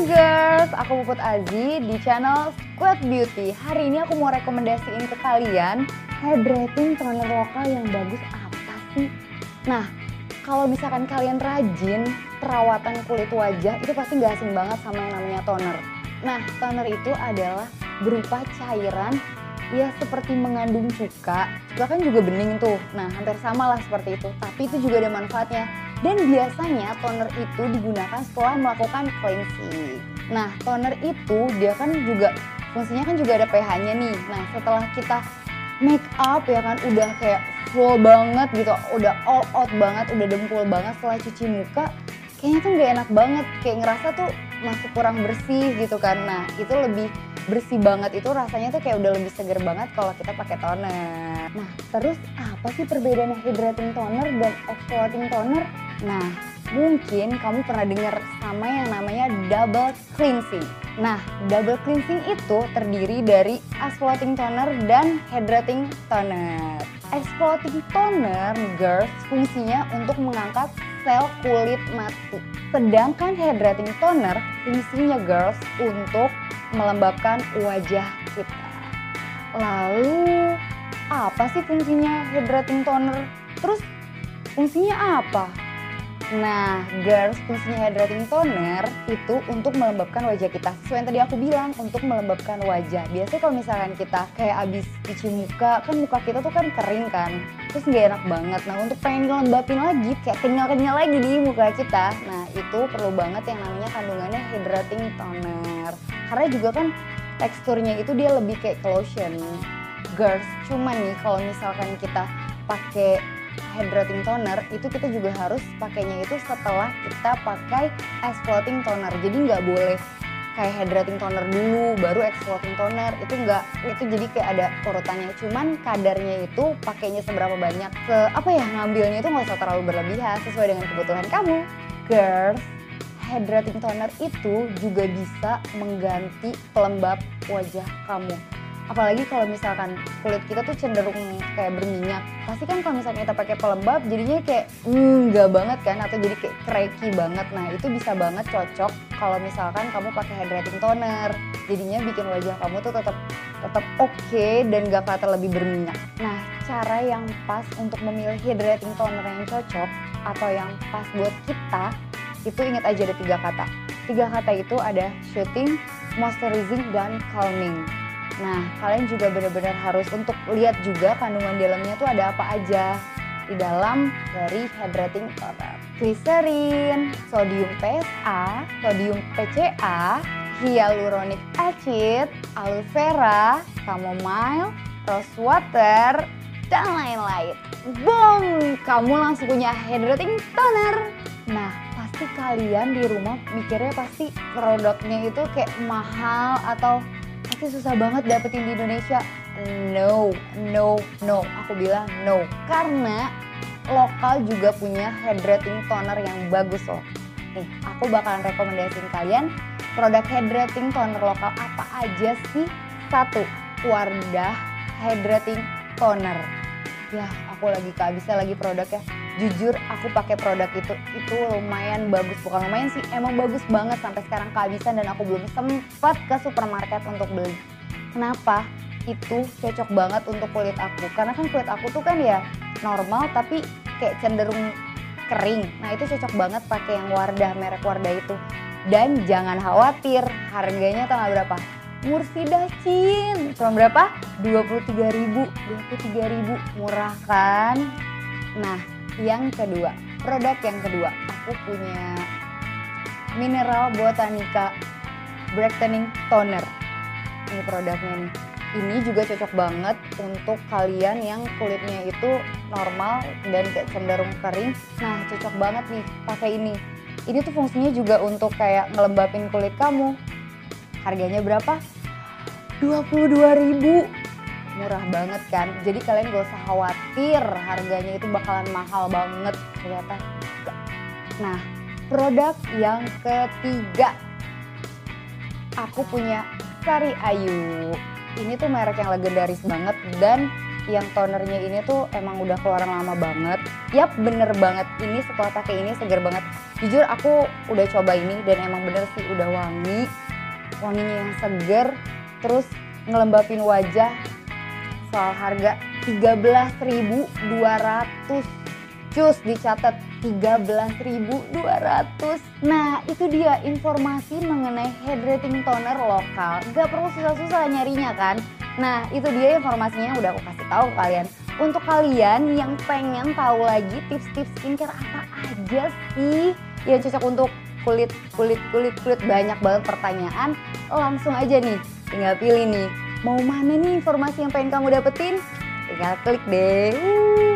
aku Puput Azi di channel Squad Beauty. Hari ini aku mau rekomendasiin ke kalian hydrating toner lokal yang bagus apa sih? Nah, kalau misalkan kalian rajin perawatan kulit wajah itu pasti gak asing banget sama yang namanya toner. Nah, toner itu adalah berupa cairan ya seperti mengandung cuka. Cuka kan juga bening tuh. Nah, hampir sama lah seperti itu. Tapi itu juga ada manfaatnya. Dan biasanya toner itu digunakan setelah melakukan cleansing. Nah, toner itu dia kan juga fungsinya kan juga ada pH-nya nih. Nah, setelah kita make up ya kan udah kayak full banget gitu, udah all out banget, udah dempul banget setelah cuci muka, kayaknya tuh nggak enak banget, kayak ngerasa tuh masih kurang bersih gitu kan. Nah, itu lebih bersih banget itu rasanya tuh kayak udah lebih seger banget kalau kita pakai toner. Nah, terus apa sih perbedaan hydrating toner dan exfoliating toner? Nah, mungkin kamu pernah dengar sama yang namanya double cleansing. Nah, double cleansing itu terdiri dari exfoliating toner dan hydrating toner. Exfoliating toner, girls, fungsinya untuk mengangkat sel kulit mati. Sedangkan hydrating toner, fungsinya girls untuk melembabkan wajah kita. Lalu, apa sih fungsinya hydrating toner? Terus, fungsinya apa? Nah, girls, fungsinya hydrating toner itu untuk melembabkan wajah kita. Sesuai yang tadi aku bilang, untuk melembabkan wajah. Biasanya kalau misalkan kita kayak abis cuci muka, kan muka kita tuh kan kering kan. Terus nggak enak banget. Nah, untuk pengen ngelembapin lagi, kayak kenyal-kenyal lagi di muka kita. Nah, itu perlu banget yang namanya kandungannya hydrating toner. Karena juga kan teksturnya itu dia lebih kayak lotion. Girls, cuman nih kalau misalkan kita pakai hydrating toner itu kita juga harus pakainya itu setelah kita pakai exfoliating toner. Jadi nggak boleh kayak hydrating toner dulu baru exfoliating toner. Itu nggak itu jadi kayak ada urutannya. Cuman kadarnya itu pakainya seberapa banyak ke apa ya ngambilnya itu nggak usah terlalu berlebihan sesuai dengan kebutuhan kamu. Girls hydrating toner itu juga bisa mengganti pelembab wajah kamu apalagi kalau misalkan kulit kita tuh cenderung kayak berminyak. Pasti kan kalau misalnya kita pakai pelembab jadinya kayak enggak mm, banget kan atau jadi kayak cracky banget. Nah itu bisa banget cocok kalau misalkan kamu pakai hydrating toner. Jadinya bikin wajah kamu tuh tetap tetap oke okay dan gak kelihatan lebih berminyak. Nah cara yang pas untuk memilih hydrating toner yang cocok atau yang pas buat kita itu ingat aja ada tiga kata. Tiga kata itu ada shooting moisturizing dan calming Nah, kalian juga benar-benar harus untuk lihat juga kandungan dalamnya tuh ada apa aja di dalam dari hydrating toner. Glycerin, sodium PSA, sodium PCA, hyaluronic acid, aloe vera, chamomile, rose water, dan lain-lain. Boom! Kamu langsung punya hydrating toner. Nah, pasti kalian di rumah mikirnya pasti produknya itu kayak mahal atau pasti susah banget dapetin di Indonesia. No, no, no. Aku bilang no. Karena lokal juga punya hydrating toner yang bagus loh. Nih, aku bakalan rekomendasiin kalian produk hydrating toner lokal apa aja sih? Satu, Wardah Hydrating Toner. Ya, aku lagi kehabisan lagi produknya. Jujur aku pakai produk itu itu lumayan bagus. Bukan lumayan sih emang bagus banget sampai sekarang kehabisan dan aku belum sempat ke supermarket untuk beli. Kenapa? Itu cocok banget untuk kulit aku. Karena kan kulit aku tuh kan ya normal tapi kayak cenderung kering. Nah itu cocok banget pakai yang Wardah merek Wardah itu. Dan jangan khawatir harganya tanggal berapa Mursida Cin cuma berapa? 23.000 23.000 murah kan nah yang kedua, produk yang kedua, aku punya Mineral Botanica Brightening Toner. Ini produknya nih. Ini juga cocok banget untuk kalian yang kulitnya itu normal dan kayak cenderung kering. Nah, cocok banget nih pakai ini. Ini tuh fungsinya juga untuk kayak ngelembapin kulit kamu. Harganya berapa? 22.000 murah banget kan jadi kalian gak usah khawatir harganya itu bakalan mahal banget ternyata nah produk yang ketiga aku punya Sari Ayu ini tuh merek yang legendaris banget dan yang tonernya ini tuh emang udah keluaran lama banget. Yap bener banget, ini setelah pakai ini seger banget. Jujur aku udah coba ini dan emang bener sih udah wangi. Wanginya yang seger, terus ngelembapin wajah. Soal harga 13.200. Cus dicatat 13.200. Nah, itu dia informasi mengenai hydrating toner lokal. Gak perlu susah-susah nyarinya kan? Nah, itu dia informasinya yang udah aku kasih tahu kalian. Untuk kalian yang pengen tahu lagi tips-tips skincare apa aja sih yang cocok untuk kulit, kulit, kulit, kulit banyak banget pertanyaan, langsung aja nih, tinggal pilih nih. Mau mana nih informasi yang pengen kamu dapetin? Tinggal klik deh.